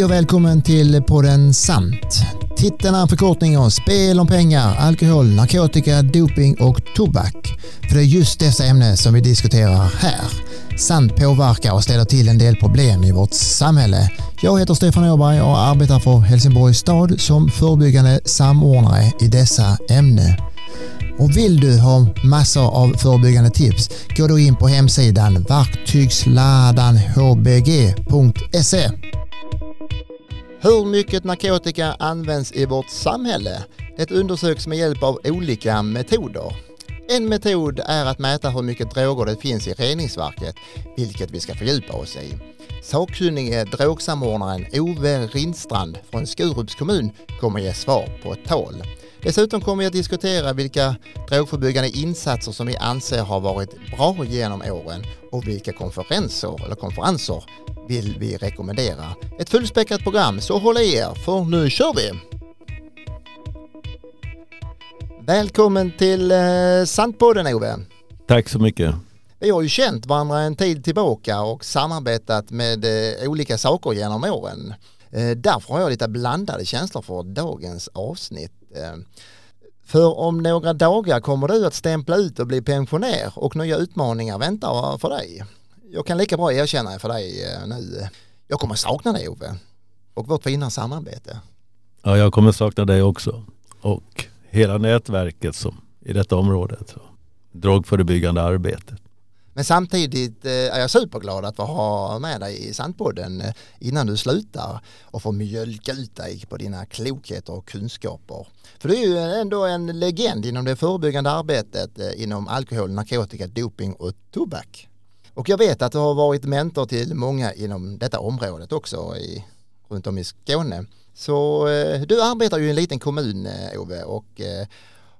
Hej och välkommen till podden Sant. Titeln är en förkortning av spel om pengar, alkohol, narkotika, doping och tobak. För det är just dessa ämnen som vi diskuterar här. Sant påverkar och ställer till en del problem i vårt samhälle. Jag heter Stefan Åberg och arbetar för Helsingborgs stad som förebyggande samordnare i dessa ämnen. Och vill du ha massor av förebyggande tips, gå då in på hemsidan verktygsladanhbg.se. Hur mycket narkotika används i vårt samhälle? Det undersöks med hjälp av olika metoder. En metod är att mäta hur mycket droger det finns i reningsverket, vilket vi ska fördjupa oss i. Sakkunnige drogsamordnaren Ove Rindstrand från Skurups kommun kommer ge svar på ett tal. Dessutom kommer vi att diskutera vilka drogförebyggande insatser som vi anser har varit bra genom åren och vilka konferenser eller konferenser vill vi rekommendera. Ett fullspäckat program, så håll i er för nu kör vi! Välkommen till eh, Sandpodden Ove! Tack så mycket! Vi har ju känt varandra en tid tillbaka och samarbetat med eh, olika saker genom åren. Eh, därför har jag lite blandade känslor för dagens avsnitt. Eh, för om några dagar kommer du att stämpla ut och bli pensionär och nya utmaningar väntar för dig. Jag kan lika bra erkänna för dig eh, nu. Jag kommer sakna dig Ove och vårt fina samarbete. Ja, jag kommer sakna dig också och hela nätverket som i detta området. Drogförebyggande arbetet. Men samtidigt eh, är jag superglad att få ha med dig i Sandpodden eh, innan du slutar och få mjölka ut dig på dina klokheter och kunskaper. För du är ju ändå en legend inom det förebyggande arbetet eh, inom alkohol, narkotika, doping och tobak. Och jag vet att du har varit mentor till många inom detta området också i, runt om i Skåne. Så du arbetar ju i en liten kommun Ove och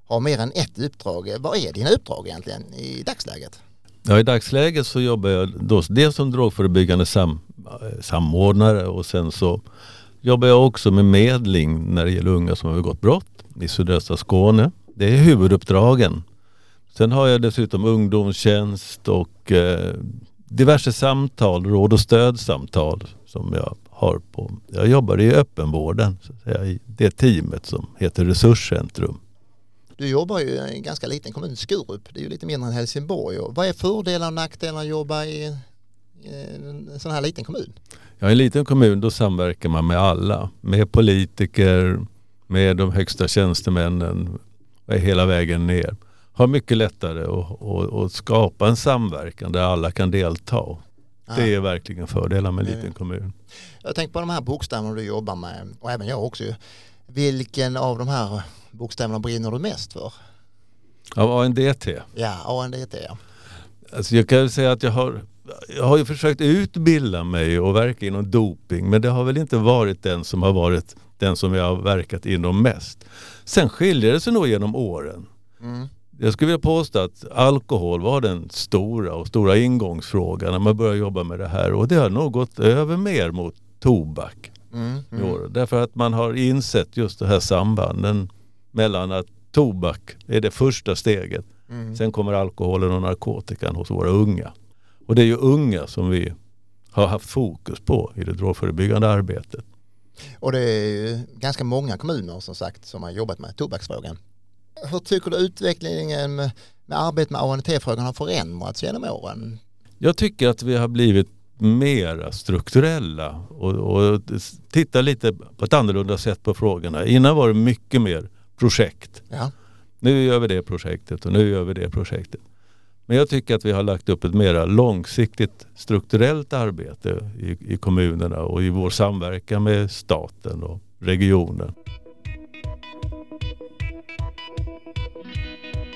har mer än ett uppdrag. Vad är dina uppdrag egentligen i dagsläget? Ja, I dagsläget så jobbar jag då, dels som drogförebyggande sam, samordnare och sen så jobbar jag också med medling när det gäller unga som har begått brott i sydöstra Skåne. Det är huvuduppdragen. Sen har jag dessutom ungdomstjänst och eh, diverse samtal, råd och stödsamtal som jag har på. Jag jobbar i öppenvården, så att säga, i det teamet som heter Resurscentrum. Du jobbar ju i en ganska liten kommun, Skurup. Det är ju lite mindre än Helsingborg. Vad är fördelar och nackdelar att jobba i en sån här liten kommun? Ja, i en liten kommun då samverkar man med alla. Med politiker, med de högsta tjänstemännen, hela vägen ner. Har mycket lättare att, att, att skapa en samverkan där alla kan delta. Det är verkligen fördelar med en liten kommun. Jag tänker på de här bokstäverna du jobbar med och även jag också. Vilken av de här bokstäverna brinner du mest för? Av ANDT? Ja, ANDT ja. Alltså jag kan säga att jag har, jag har ju försökt utbilda mig och verka inom doping men det har väl inte varit den som har varit den som jag har verkat inom mest. Sen skiljer det sig nog genom åren. Mm. Jag skulle vilja påstå att alkohol var den stora och stora ingångsfrågan när man började jobba med det här och det har nog gått över mer mot tobak. Mm, mm. Därför att man har insett just det här sambanden mellan att tobak är det första steget. Mm. Sen kommer alkoholen och narkotikan hos våra unga. Och det är ju unga som vi har haft fokus på i det drogförebyggande arbetet. Och det är ju ganska många kommuner som sagt som har jobbat med tobaksfrågan. Hur tycker du utvecklingen med, med arbetet med ANT-frågan har förändrats genom åren? Jag tycker att vi har blivit mera strukturella och, och tittar lite på ett annorlunda sätt på frågorna. Innan var det mycket mer projekt. Ja. Nu gör vi det projektet och nu gör vi det projektet. Men jag tycker att vi har lagt upp ett mera långsiktigt strukturellt arbete i, i kommunerna och i vår samverkan med staten och regionen.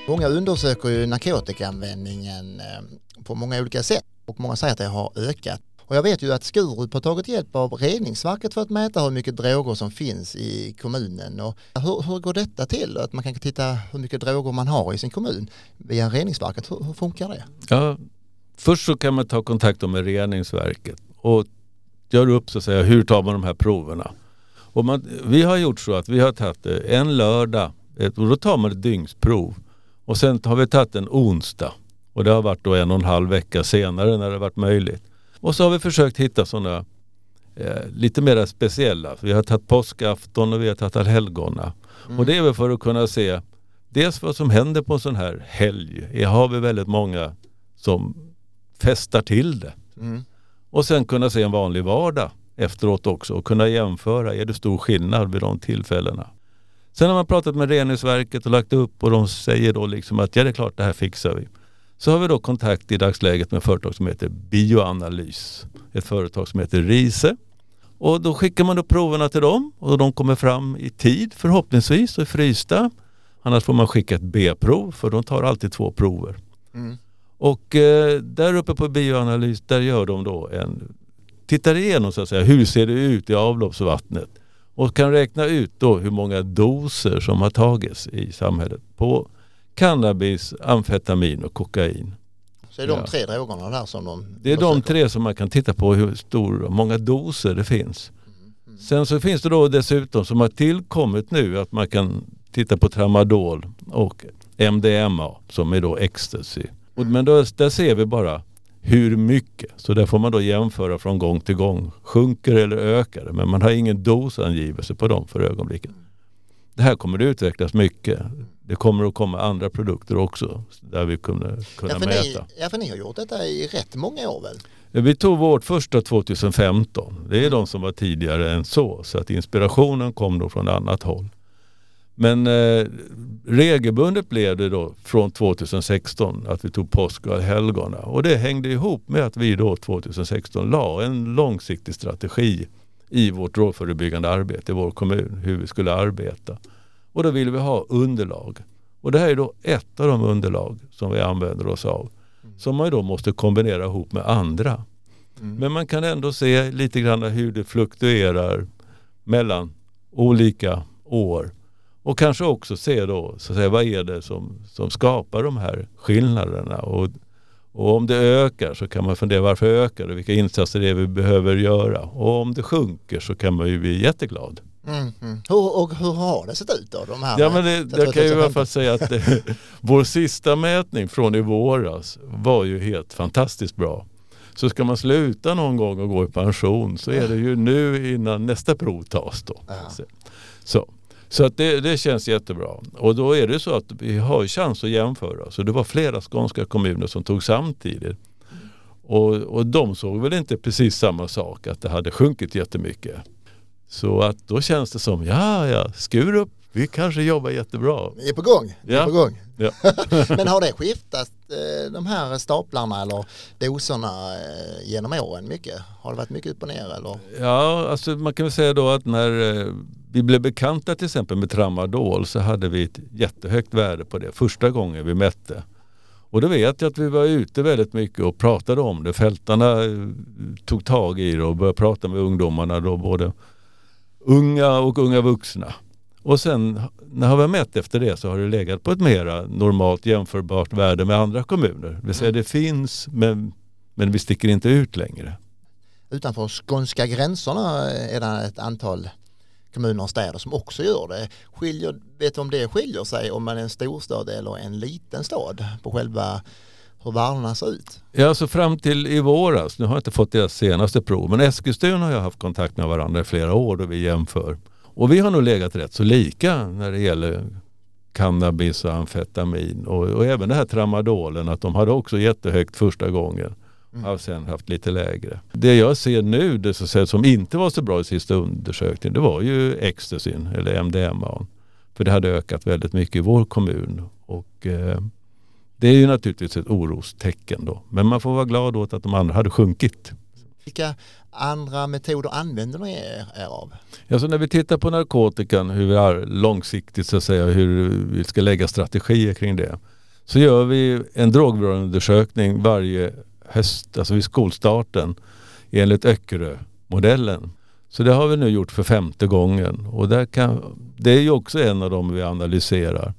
Många undersöker ju narkotikaanvändningen eh, på många olika sätt och många säger att det har ökat. Och jag vet ju att Skurup har tagit hjälp av Reningsverket för att mäta hur mycket droger som finns i kommunen. Och hur, hur går detta till? Att man kan titta hur mycket droger man har i sin kommun via Reningsverket. Hur, hur funkar det? Ja, först så kan man ta kontakt med Reningsverket och göra upp så att säga hur tar man de här proverna. Och man, vi har gjort så att vi har tagit eh, en lördag och då tar man ett dygnsprov och sen har vi tagit en onsdag och det har varit då en och en halv vecka senare när det varit möjligt. Och så har vi försökt hitta sådana eh, lite mer speciella. Vi har tagit påskafton och vi har tagit allhelgona. Mm. Och det är väl för att kunna se dels vad som händer på en sån här helg. Här har vi väldigt många som festar till det. Mm. Och sen kunna se en vanlig vardag efteråt också och kunna jämföra. Är det stor skillnad vid de tillfällena? Sen har man pratat med reningsverket och lagt upp och de säger då liksom att ja det är klart det här fixar vi. Så har vi då kontakt i dagsläget med ett företag som heter Bioanalys. Ett företag som heter Rise. Och då skickar man då proverna till dem och de kommer fram i tid förhoppningsvis och är frysta. Annars får man skicka ett B-prov för de tar alltid två prover. Mm. Och eh, där uppe på bioanalys där gör de då en, tittar igenom så att säga, hur ser det ut i avloppsvattnet och kan räkna ut då hur många doser som har tagits i samhället på cannabis, amfetamin och kokain. Så det är de ja. tre drogerna där som de... Det är de tre som man kan titta på hur stor, många doser det finns. Mm, mm. Sen så finns det då dessutom som har tillkommit nu att man kan titta på tramadol och MDMA som är då ecstasy. Men då, där ser vi bara hur mycket. Så där får man då jämföra från gång till gång. Sjunker eller ökar det? Men man har ingen dosangivelse på dem för ögonblicket. Det här kommer att utvecklas mycket. Det kommer att komma andra produkter också där vi kommer kunna ja, mäta. Ni, ja, för ni har gjort detta i rätt många år väl? Vi tog vårt första 2015. Det är de som var tidigare än så. Så att inspirationen kom då från annat håll. Men eh, regelbundet blev det då från 2016 att vi tog påsk och helgona. Och det hängde ihop med att vi då 2016 la en långsiktig strategi i vårt drogförebyggande arbete i vår kommun, hur vi skulle arbeta. Och då ville vi ha underlag. Och det här är då ett av de underlag som vi använder oss av. Mm. Som man då måste kombinera ihop med andra. Mm. Men man kan ändå se lite grann hur det fluktuerar mellan olika år. Och kanske också se då, så att säga, vad är det som, som skapar de här skillnaderna. Och, och om det ökar så kan man fundera varför ökar det? Vilka insatser det är vi behöver göra? Och om det sjunker så kan man ju bli jätteglad. Mm, mm. Hur, och hur har det sett ut då? De här ja, men det, jag kan ju i alla fall säga att det, vår sista mätning från i våras var ju helt fantastiskt bra. Så ska man sluta någon gång och gå i pension så är det ju nu innan nästa prov tas då. Ja. Så. Så att det, det, känns jättebra. Och då är det så att vi har chans att jämföra. Så det var flera skånska kommuner som tog samtidigt. Och, och de såg väl inte precis samma sak, att det hade sjunkit jättemycket. Så att då känns det som, ja ja, skur upp, vi kanske jobbar jättebra. Vi är på gång. Vi ja. är på gång. Ja. Men har det skiftat eh, de här staplarna eller doserna eh, genom åren mycket? Har det varit mycket upp och ner eller? Ja, alltså man kan väl säga då att när eh, vi blev bekanta till exempel med tramadol så hade vi ett jättehögt värde på det första gången vi mätte. Och då vet jag att vi var ute väldigt mycket och pratade om det. Fältarna tog tag i det och började prata med ungdomarna då både unga och unga vuxna. Och sen när vi har mätt efter det så har det legat på ett mera normalt jämförbart värde med andra kommuner. Det vill säga mm. det finns men, men vi sticker inte ut längre. Utanför skånska gränserna är det ett antal kommuner och städer som också gör det. Skiljer, vet du om det skiljer sig om man är en storstad eller en liten stad på själva hur värdena ser ut? Ja, alltså fram till i våras, nu har jag inte fått deras senaste prov, men Eskilstuna har jag haft kontakt med varandra i flera år då vi jämför. Och vi har nog legat rätt så lika när det gäller cannabis och amfetamin och, och även det här tramadolen att de hade också jättehögt första gången. Mm. Har sen haft lite lägre. Det jag ser nu det så säga, som inte var så bra i sista undersökningen det var ju ecstasyn eller MDMA. För det hade ökat väldigt mycket i vår kommun. Och, eh, det är ju naturligtvis ett orostecken då. Men man får vara glad åt att de andra hade sjunkit. Vilka andra metoder använder ni er av? Alltså när vi tittar på narkotikan, hur vi är långsiktigt så att säga, hur vi ska lägga strategier kring det. Så gör vi en drogberoendeundersökning varje höst, alltså vid skolstarten enligt Öckerö-modellen. Så det har vi nu gjort för femte gången och där kan, det är ju också en av dem vi analyserar.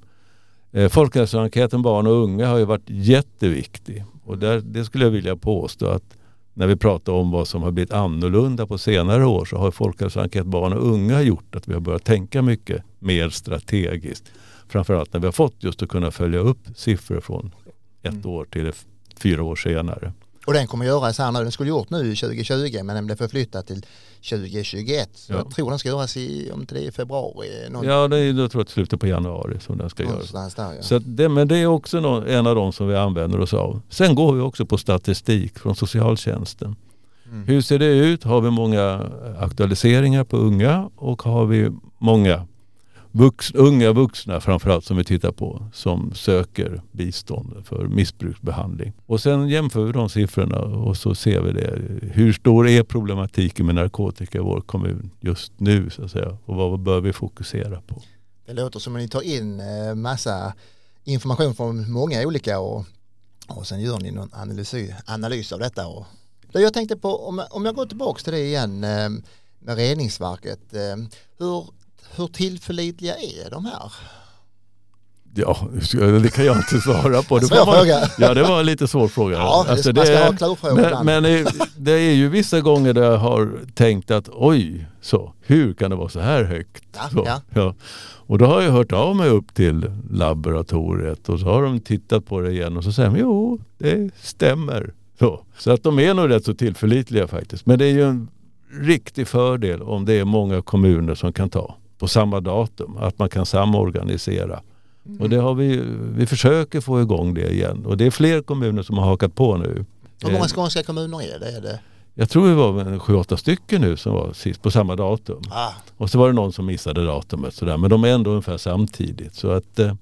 Eh, folkhälsoenkäten barn och unga har ju varit jätteviktig och där, det skulle jag vilja påstå att när vi pratar om vad som har blivit annorlunda på senare år så har Folkhälsoenkät barn och unga gjort att vi har börjat tänka mycket mer strategiskt. Framförallt när vi har fått just att kunna följa upp siffror från ett mm. år till fyra år senare. Och den kommer göras här nu, den skulle gjort nu 2020 men den blev förflyttad till 2021. Så Ja. jag tror den ska göras i, om det är februari. Någon, Ja, det är då tror jag slutet på januari som den ska göras. där, ja. Så att det, men det är också nå- en av de som vi använder oss av. Sen går vi också på statistik från socialtjänsten. Mm. Hur ser det ut? Har vi många aktualiseringar på unga och har vi många vux, unga vuxna framförallt som vi tittar på som söker bistånd för missbruksbehandling. Och sen jämför vi de siffrorna och så ser vi det. Hur stor är problematiken med narkotika i vår kommun just nu så att säga och vad bör vi fokusera på? Det låter som att ni tar in eh, massa information från många olika och, och sen gör ni någon analys, analys av detta. Och, jag tänkte på, om, om jag går tillbaka till det igen eh, med reningsverket, eh, hur, hur tillförlitliga är de här? Ja, det kan jag inte svara på. Det Svår man- fråga. Ja, det var en lite svår fråga. Ja, Alltså, det- klurfrågor men, men det- det är ju vissa gånger där jag har tänkt att oj, så, hur kan det vara så här högt? Ja, så, ja. ja. Och då har jag hört av mig upp till laboratoriet och så har de tittat på det igen och så säger de jo, det stämmer. Så, så att de är nog rätt så tillförlitliga faktiskt. Men det är ju en riktig fördel om det är många kommuner som kan ta på samma datum. Att man kan samorganisera. Mm. Och det har vi, vi försöker få igång det igen. Och det är fler kommuner som har hakat på nu. Hur många Eh, skånska kommuner är det? Är det? Jag tror vi var sju, åtta stycken nu som var sist på samma datum. Ah, Och så var det någon som missade datumet. Sådär. Men de är ändå ungefär samtidigt. Så att, eh,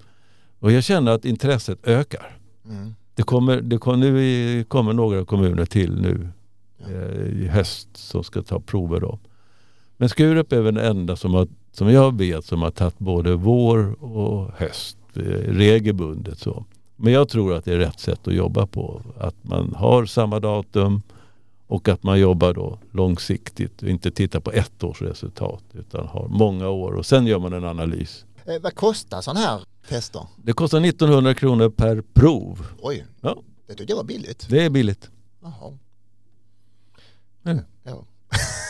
och jag känner att intresset ökar. mm. Det kommer, det kommer, nu kommer några kommuner till nu Ja. eh, i höst som ska ta prover. Då. Men Skurup är väl den enda som, har, som jag vet som har tagit både vår och höst eh, regelbundet. Så. Men jag tror att det är rätt sätt att jobba på. Att man har samma datum och att man jobbar då långsiktigt och inte tittar på ett års resultat utan har många år och sen gör man en analys. Eh, vad kostar sådana här tester? Det kostar 1900 kronor per prov. Oj, Ja. det tyckte jag var billigt. Det är billigt. Jaha. Mm. Ja.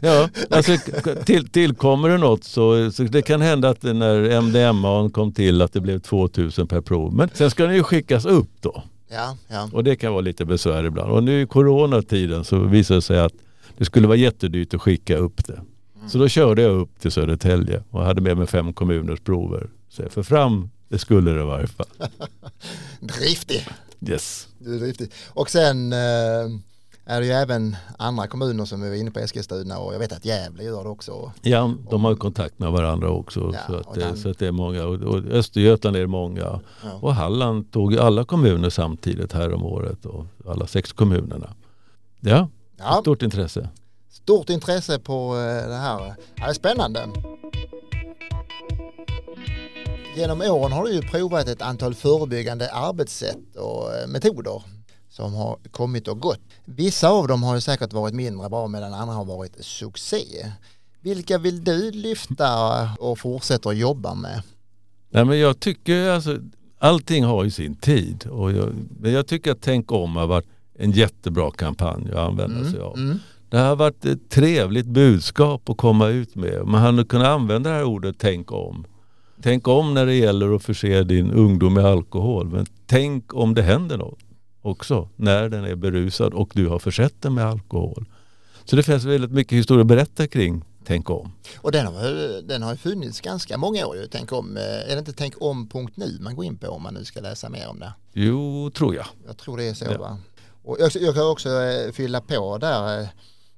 Ja, alltså, till, tillkommer det något så, så det kan hända att när MDMA kom till att det blev 2000 per prov. Men sen ska den ju skickas upp då Ja, ja. och det kan vara lite besvär ibland. Och nu i coronatiden så visade det sig att det skulle vara jättedyrt att skicka upp det. Så då körde jag upp till Södertälje och hade med mig fem kommuners prover. Så jag för fram, det skulle det i varje fall. Driftig. Yes. Du är driftig. Och sen eh, är det ju även andra kommuner som är inne på Eskilstuna och jag vet att Gävle gör det också. Ja, de har ju kontakt med varandra också. Ja, så, att, det- den- så att det är många. Och, Östergötland är det många. Ja. Och Halland tog ju alla kommuner samtidigt här om året. Och alla sex kommunerna. Ja, Ja, stort intresse. stort intresse på eh, det här. Det är spännande. Genom åren har du ju provat ett antal förebyggande arbetssätt och eh, metoder som har kommit och gått. Vissa av dem har ju säkert varit mindre bra medan andra har varit succé. Vilka vill du lyfta och fortsätta att jobba med? Nej, men jag tycker alltså, allting har ju sin tid. Och jag, men jag tycker att Tänk om har varit en jättebra kampanj att använda sig av. mm. Det har varit ett trevligt budskap att komma ut med. Man hade kunnat använda det här ordet tänk om. Tänk om när det gäller att förse din ungdom med alkohol. Men tänk om det händer något också när den är berusad och du har försett den med alkohol. Så det finns väldigt mycket historia att berätta kring Tänk om. Och den har, den har funnits ganska många år. Tänk om, eh, är det inte tänk om.nu man går in på om man nu ska läsa mer om det? Jo, tror jag. Jag tror det är så Ja. va? Och jag, jag kan också eh, fylla på där, eh,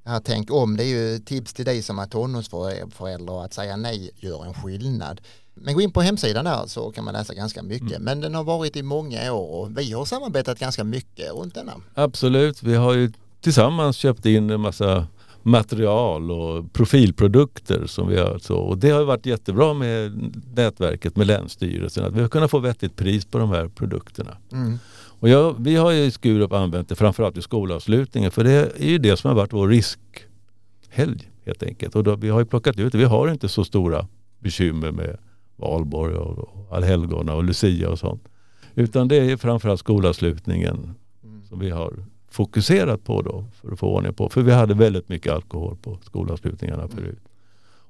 här tänk om, det är ju tips till dig som är tonårsförälder att säga nej gör en skillnad. Men gå in på hemsidan där så kan man läsa ganska mycket. Mm. Men den har varit i många år och vi har samarbetat ganska mycket runt denna. Absolut. Vi har ju tillsammans köpt in en massa material och profilprodukter som vi har. Så, och det har varit jättebra med nätverket med Länsstyrelsen att vi har kunnat få vettigt pris på de här produkterna. Mm. Och jag, vi har ju i Skurup använt det framförallt i skolavslutningen för det är ju det som har varit vår riskhelg helt enkelt. Och då, vi har ju plockat ut det. Vi har inte så stora bekymmer med valborg och, allhelgona och lucia och sånt. Utan det är framförallt skolavslutningen Mm. som vi har fokuserat på då för att få ordning på. För vi hade väldigt mycket alkohol på skolavslutningarna förut.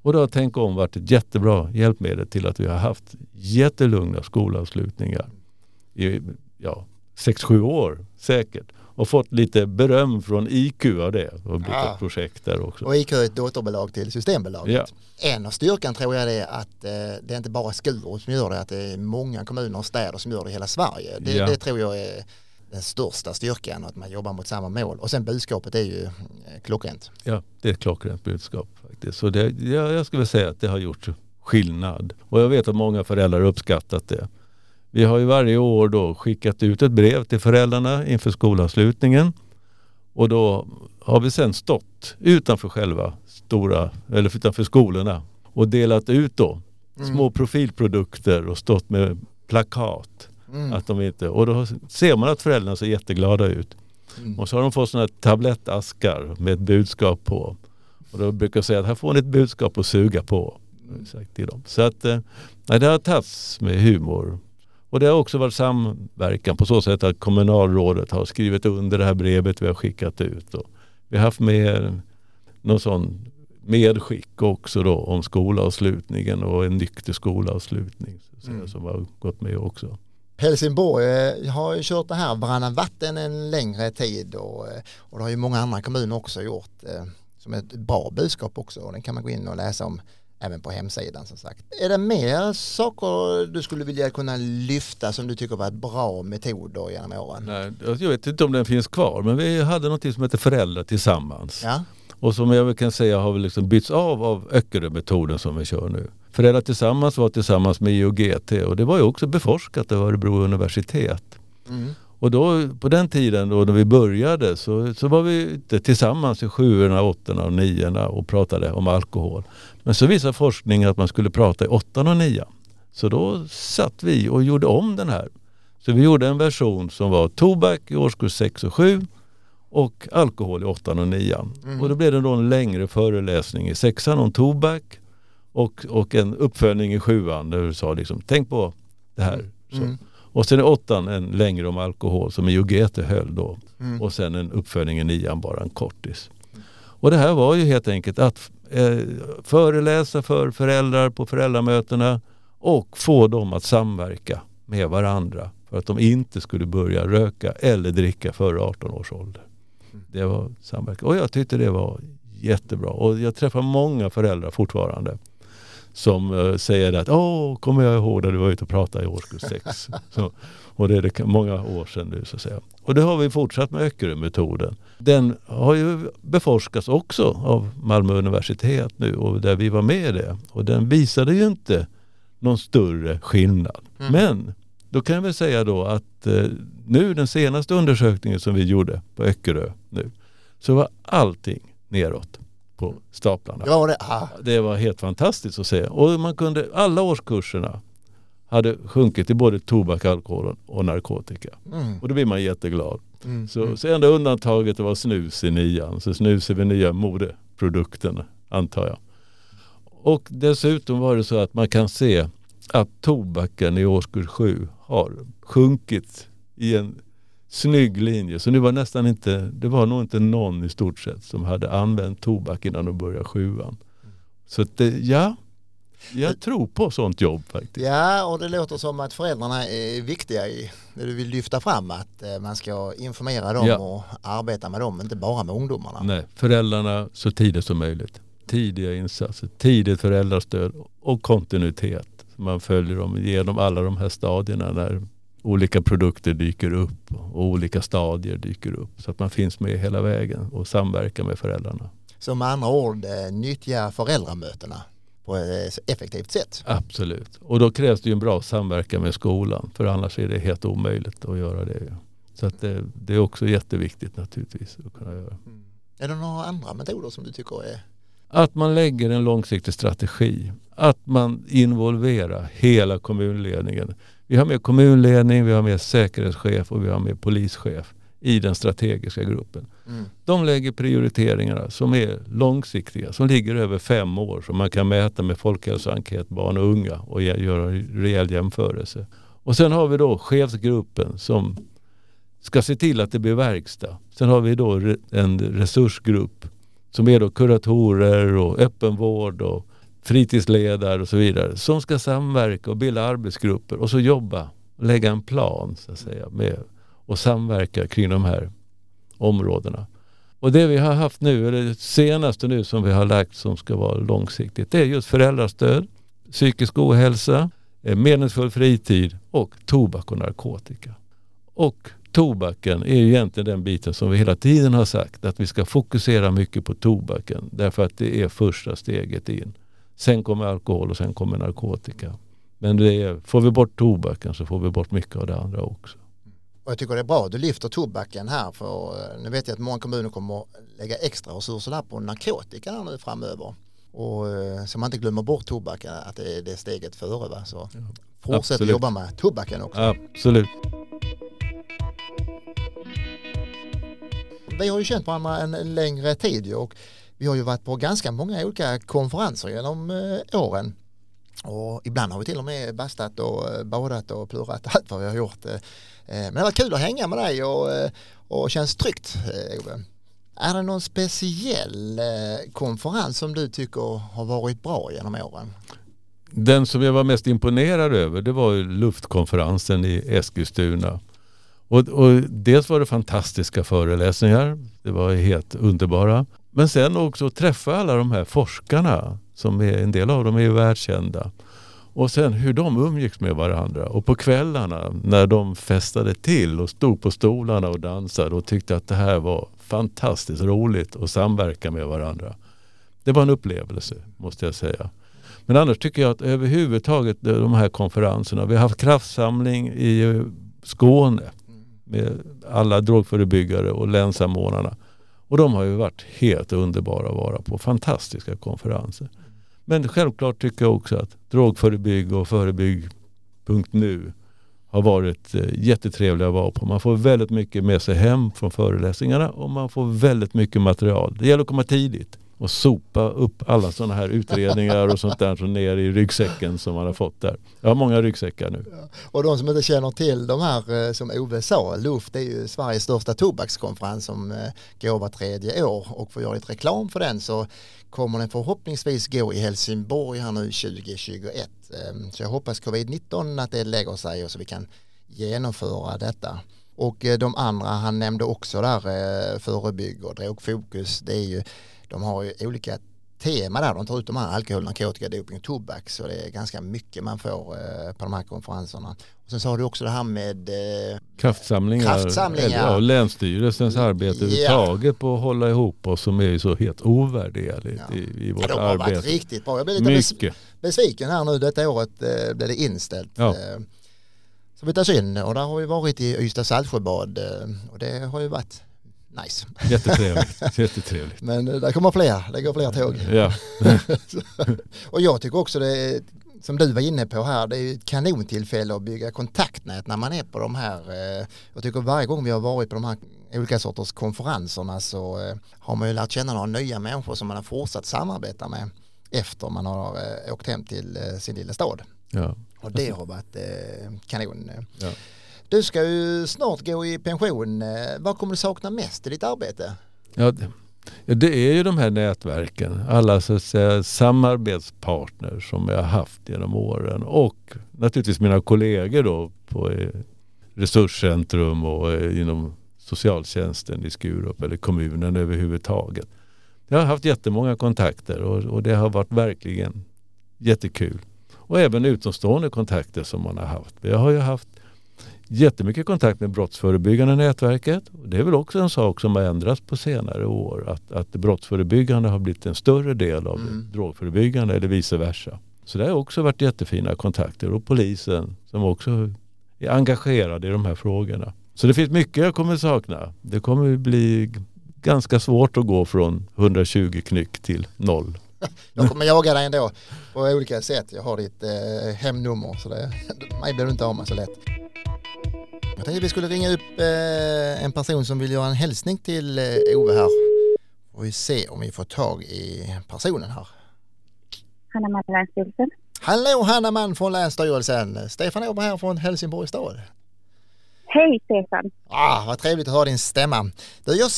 Och då har Tänk om varit ett jättebra hjälpmedel till att vi har haft jättelugna skolavslutningar i ja, sex sju år säkert. Och fått lite beröm från IQ av det och blivit Ja. ett projekt där också. Och IQ är ett dotterbolag till Systembolaget. Ja. En av styrkan tror jag är att eh, det är inte bara Skurup som gör det, att det är många kommuner och städer som gör det i hela Sverige. Det, Ja. det tror jag är den största styrkan, att man jobbar mot samma mål. Och sen budskapet är ju eh, klockrent. Ja, det är ett klockrent budskap faktiskt. Så det, ja, jag skulle säga att det har gjort skillnad. Och jag vet att många föräldrar har uppskattat det. Vi har ju varje år då skickat ut ett brev till föräldrarna inför skolavslutningen. Och då har vi sen stått utanför själva stora, eller utanför skolorna och delat ut då små profilprodukter och stått med plakat. Mm. Att de inte, och då ser man att föräldrarna ser jätteglada ut. Mm. Och så har de fått sådana tablettaskar med ett budskap på. Och då brukar jag säga att här får ni ett budskap att suga på. Sagt till dem. Så att eh, nej, det har tagits med humor. Och det har också varit samverkan på så sätt att kommunalrådet har skrivit under det här brevet vi har skickat ut. Och vi har haft med någon sån medskick också då om skolavslutningen och en nykter skolavslutning Mm. som har gått med också. Helsingborg eh, har ju kört det här varannan vatten en längre tid och, eh, och det har ju många andra kommuner också gjort eh, som ett bra budskap också och den kan man gå in och läsa om även på hemsidan som sagt. Är det mer saker du skulle vilja kunna lyfta som du tycker varit bra metoder genom åren? Nej, jag vet inte om den finns kvar men vi hade något som heter Föräldrar tillsammans. Ja, Och som jag kan säga har vi liksom bytts av av Öckerö-metoden som vi kör nu. Föräldrar tillsammans var tillsammans med IOGT och det var ju också beforskat av Örebro universitet. mm. Och då på den tiden då när vi började så, så var vi ute tillsammans i sjuorna, åttorna och niorna och pratade om alkohol. Men så visar forskning att man skulle prata i åttan och nian. Så då satt vi och gjorde om den här. Så vi gjorde en version som var tobak i årskurs 6 och 7 och alkohol i åttan och nian. Mm. Och då blev det då en längre föreläsning i sexan om tobak och, och en uppföljning i sjuan där du sa liksom, tänk på det här. Så. Mm. Och sen i åttan en längre om alkohol som IOGT höll då. Mm. Och sen en uppföljning i nian, bara en kortis. Och det här var ju helt enkelt att eh, föreläsa för föräldrar på föräldramötena och få dem att samverka med varandra för att de inte skulle börja röka eller dricka före 18 års ålder. Det var samverkan. Och jag tyckte det var jättebra. Och jag träffar många föräldrar fortfarande som eh, säger att åh, kommer jag ihåg när du var ute och pratade i årskurs 6. Så, och det är det många år sedan nu så att säga. Och det har vi fortsatt med Öckerö-metoden. Den har ju beforskats också av Malmö universitet nu och där vi var med i det. Och den visade ju inte någon större skillnad. Mm. Men då kan jag väl säga då att eh, nu den senaste undersökningen som vi gjorde på Öckerö nu så var allting neråt på staplarna. Det var det. Ah. Det var helt fantastiskt att se. Och man kunde, alla årskurserna hade sjunkit i både tobak, alkohol och narkotika. Mm. Och då blir man jätteglad. Mm. Så, så enda undantaget var snus i nian. Så snus är väl nya modeprodukten antar jag. Och dessutom var det så att man kan se att tobaken i årskurs 7 har sjunkit i en snygg linje. Så nu var nästan inte, det var nog inte någon i stort sett som hade använt tobak innan de började sjuan. Så att det, ja, jag tror på sånt jobb faktiskt. Ja, och det låter som att föräldrarna är viktiga i det du vill lyfta fram, att eh, man ska informera dem Ja. och arbeta med dem, inte bara med ungdomarna. Nej, föräldrarna så tidigt som möjligt. Tidiga insatser, tidigt föräldrastöd och kontinuitet. Man följer dem genom alla de här stadierna när olika produkter dyker upp och olika stadier dyker upp. Så att man finns med hela vägen och samverkar med föräldrarna. Så med andra ord, eh, nyttja föräldramötena på ett effektivt sätt. Absolut. Och då krävs det ju en bra samverkan med skolan. För annars är det helt omöjligt att göra det. Så att det, det är också jätteviktigt naturligtvis att kunna göra. Är det några andra metoder som du tycker är... Att man lägger en långsiktig strategi. Att man involverar hela kommunledningen. Vi har med kommunledning, vi har med säkerhetschef och vi har med polischef i den strategiska gruppen. Mm. De lägger prioriteringarna som är långsiktiga, som ligger över fem år som man kan mäta med folkhälsoenkät barn och unga och göra en rejäl jämförelse. Och sen har vi då chefsgruppen som ska se till att det blir verkstad. Sen har vi då en resursgrupp som är då kuratorer och öppenvård och fritidsledare och så vidare som ska samverka och bilda arbetsgrupper och så jobba lägga en plan så att säga med och samverka kring de här områdena. Och det vi har haft nu, eller det senaste nu som vi har lagt som ska vara långsiktigt, det är just föräldrastöd, psykisk ohälsa, eh, meningsfull fritid och tobak och narkotika. Och tobaken är ju egentligen den biten som vi hela tiden har sagt att vi ska fokusera mycket på tobaken därför att det är första steget in. Sen kommer alkohol och sen kommer narkotika. Men det är, får vi bort tobaken så får vi bort mycket av det andra också. Och jag tycker det är bra att du lyfter tobaken här för eh, nu vet jag att många kommuner kommer lägga extra resurser där på narkotika här nu framöver. Och eh, så man inte glömmer bort tobaken, att det är det steget före. Va? Så fortsätt Absolut. jobba med tobaken också. Absolut. Vi har ju känt varandra en, längre tid och vi har ju varit på ganska många olika konferenser genom eh, åren. Och ibland har vi till och med bastat och eh, badat och plurat allt vad vi har gjort. Eh, men det har varit kul att hänga med dig och, och känns tryggt Ove. Är det någon speciell konferens som du tycker har varit bra genom åren? Den som jag var mest imponerad över det var luftkonferensen i Eskilstuna. Och, och dels var det fantastiska föreläsningar. Det var helt underbara. Men sen också träffa alla de här forskarna. som är, En del av dem är ju världskända. Och sen hur de umgicks med varandra. Och på kvällarna när de festade till och stod på stolarna och dansade och tyckte att det här var fantastiskt roligt att samverka med varandra. Det var en upplevelse måste jag säga. Men annars tycker jag att överhuvudtaget de här konferenserna. Vi har haft kraftsamling i Skåne med alla drogförebyggare och länssamordnarna. Och de har ju varit helt underbara att vara på. Fantastiska konferenser. Men självklart tycker jag också att drogförebygg och förebygg.nu har varit eh, jättetrevliga att vara på. Man får väldigt mycket med sig hem från föreläsningarna och man får väldigt mycket material. Det gäller att komma tidigt och sopa upp alla sådana här utredningar och sånt där som ner i ryggsäcken som man har fått där. Jag har många ryggsäckar nu. Och de som inte känner till de här eh, som Ove sa, Luft är ju Sveriges största tobakskonferens som eh, går var tredje år och får göra lite reklam för den så kommer den förhoppningsvis gå i Helsingborg här nu 2021. Ehm, så jag hoppas covid-19 att det lägger sig och så vi kan genomföra detta. Och eh, de andra han nämnde också där, förebygg och drogfokus, det är ju, de har ju olika tema där, de tar ut de här alkohol, narkotika, doping och tobak så det är ganska mycket man får eh, på de här konferenserna. Och sen sa du också det här med eh, Kraftsamlingar, Kraftsamlingar. eller, ja, Länsstyrelsens arbete Ja. överhuvudtaget på att hålla ihop oss som är ju så helt ovärderligt Ja. i, i ja, vårt de har varit arbete. riktigt bra. Jag blev lite Mycket. besviken här nu, detta året eh, blev det inställt. Ja. Eh, så vi tar synd och där har vi varit i Ystad Saltsjöbad eh, och det har ju varit nice. Jättetrevligt. Jättetrevligt. Men eh, där kommer fler, det går fler tåg. Ja. Och jag tycker också det är, som du var inne på här, det är ett kanontillfälle att bygga kontaktnät när man är på de här. eh, Jag tycker varje gång vi har varit på de här olika sorters konferenserna så eh, har man ju lärt känna några nya människor som man har fortsatt samarbeta med efter man har åkt hem till sin lilla stad. Ja. Och det har varit kanon. Ja. Du ska ju snart gå i pension. Eh, vad kommer du sakna mest i ditt arbete? Ja, det, är ju de här nätverken. Alla så att säga, samarbetspartners som jag har haft genom åren. Och naturligtvis mina kollegor då på eh, resurscentrum och eh, inom socialtjänsten i Skurup eller kommunen överhuvudtaget. Jag har haft jättemånga kontakter och, och det har varit verkligen jättekul. Och även utomstående kontakter som man har haft. Jag har ju haft jättemycket kontakt med Brottsförebyggande nätverket. Det är väl också en sak som har ändrats på senare år. Att, att brottsförebyggande har blivit en större del av Mm. drogförebyggande eller vice versa. Så det har också varit jättefina kontakter. Och polisen som också är engagerad i de här frågorna. Så det finns mycket jag kommer sakna. Det kommer bli ganska svårt att gå från 120 knyck till noll. Jag kommer jaga dig ändå på olika sätt. Jag har ditt eh, hemnummer så det, mig blir du inte av med så lätt. Jag tänkte vi skulle ringa upp eh, en person som vill göra en hälsning till eh, Ove här. Och vi se om vi får tag i personen här. Hanna Mann, Länsstyrelsen. Hallå Hanna Mann från Länsstyrelsen. Stefan Åberg här från Helsingborgs stad. Hej Stefan! Ah, vad trevligt att höra din stämma. Du, jag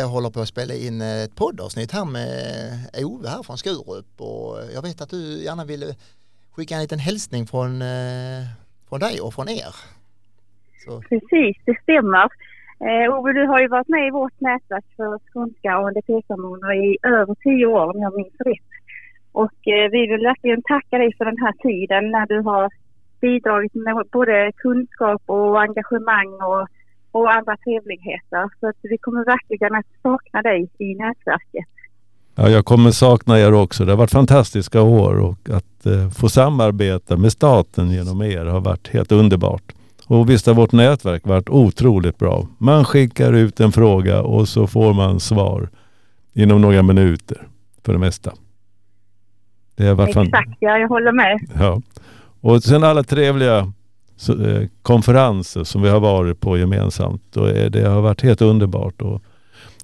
eh, håller på att spela in ett poddavsnitt här med Ove här från Skurup och jag vet att du gärna vill skicka en liten hälsning från, eh, från dig och från er. Så, Precis, det stämmer. Eh, Ove, du har ju varit med i vårt nätverk för skånska ANDP-förmåner i över tio år om jag minns rätt. Och eh, vi vill verkligen tacka dig för den här tiden när du har bidragit med både kunskap och engagemang och, och andra trevligheter. Så att vi kommer verkligen att sakna dig i nätverket. Ja, jag kommer sakna er också. Det har varit fantastiska år och att eh, få samarbeta med staten genom er har varit helt underbart. Och visst har vårt nätverk varit otroligt bra. Man skickar ut en fråga och så får man svar inom några minuter för det mesta. Det har varit Exakt, ja jag håller med. Ja. Och sen alla trevliga eh, konferenser som vi har varit på gemensamt. Är, det har varit helt underbart. Och,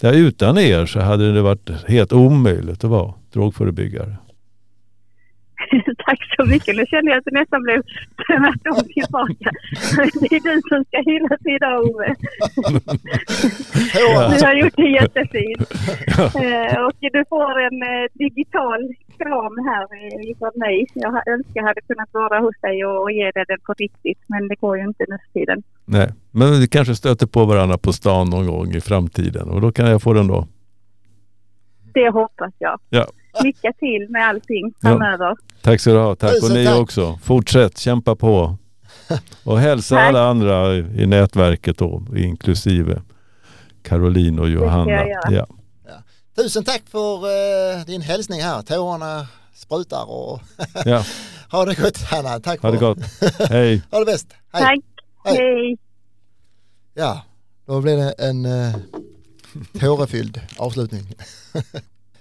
utan er så hade det varit helt omöjligt att vara drogförebyggare. Tack så mycket. Nu känner jag att det nästan blev tvärtom tillbaka. Det är du som ska hyllas idag, Ove. Du har gjort det jättefint. Eh, och du får en eh, digital kram här ifrån mig. Jag önskar jag hade kunnat vara hos dig och ge dig den på riktigt, men det går ju inte nu för tiden. Nej, men vi kanske stöter på varandra på stan någon gång i framtiden och då kan jag få den då. Det hoppas jag. Ja. Lycka till med allting framöver. Ja. Tack ska du ha. Tack och ni tack. också. Fortsätt kämpa på. Och hälsa alla andra i nätverket då, inklusive Caroline och Johanna. Ja. ja. Tusen tack för uh, din hälsning här. Tårarna sprutar och ja. ha det gott Hanna. Tack ha det gott. Hej. ha det bäst. Hej. Tack. Hej. Hej. Ja, då blev det en uh, tårefylld avslutning.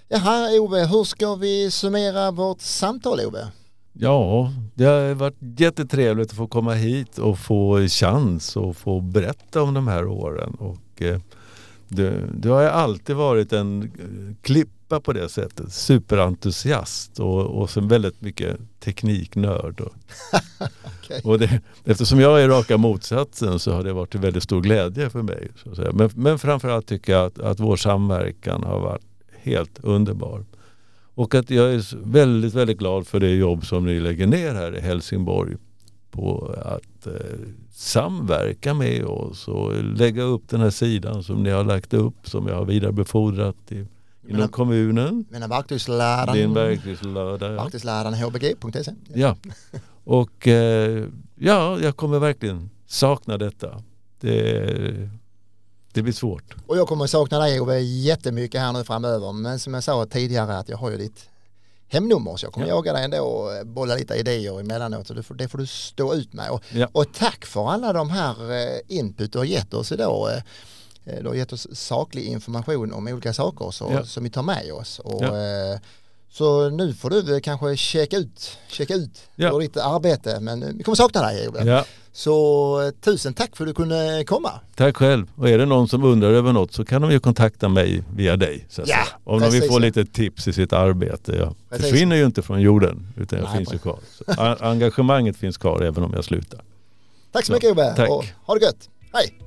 Jaha Ove, hur ska vi summera vårt samtal Ove? Ja, det har varit jättetrevligt att få komma hit och få chans och få berätta om de här åren. Och, eh, du, du har alltid varit en eh, klippa på det sättet. Superentusiast och, och sen väldigt mycket tekniknörd. Och, okay. och det, eftersom jag är raka motsatsen så har det varit till väldigt stor glädje för mig. Så att säga. Men, men framförallt tycker jag att, att vår samverkan har varit helt underbar. Och att jag är väldigt, väldigt glad för det jobb som ni lägger ner här i Helsingborg på att eh, samverka med oss och lägga upp den här sidan som ni har lagt upp som jag har vidarebefordrat till, inom kommunen. Mina verktygsläraren. Din verktygslärare. Ja. Verktygsläraren hbg.se. Ja. Och eh, ja, jag kommer verkligen sakna detta. Det, det blir svårt. Och jag kommer sakna dig Ove jättemycket här nu framöver. Men som jag sa tidigare att jag har ju ditt hemnummer så jag kommer ja. jaga dig ändå och bolla lite idéer emellanåt. Så det får, det får du stå ut med. Och, ja. och tack för alla de här eh, input du har gett oss idag. Eh, eh, du har gett oss saklig information om olika saker så, ja. som vi tar med oss. Och, så nu får du kanske checka ut, checka ut ja. ditt arbete men vi kommer sakna dig Ove. Så tusen tack för att du kunde komma. Tack själv. Och är det någon som undrar över något så kan de ju kontakta mig via dig. Så ja, Om de vill få lite tips i sitt arbete. Jag precis. försvinner ju inte från jorden utan jag Nej, finns ju kvar. Så engagemanget finns kvar även om jag slutar. Tack så mycket Ove. Tack. Och ha det gött. Hej!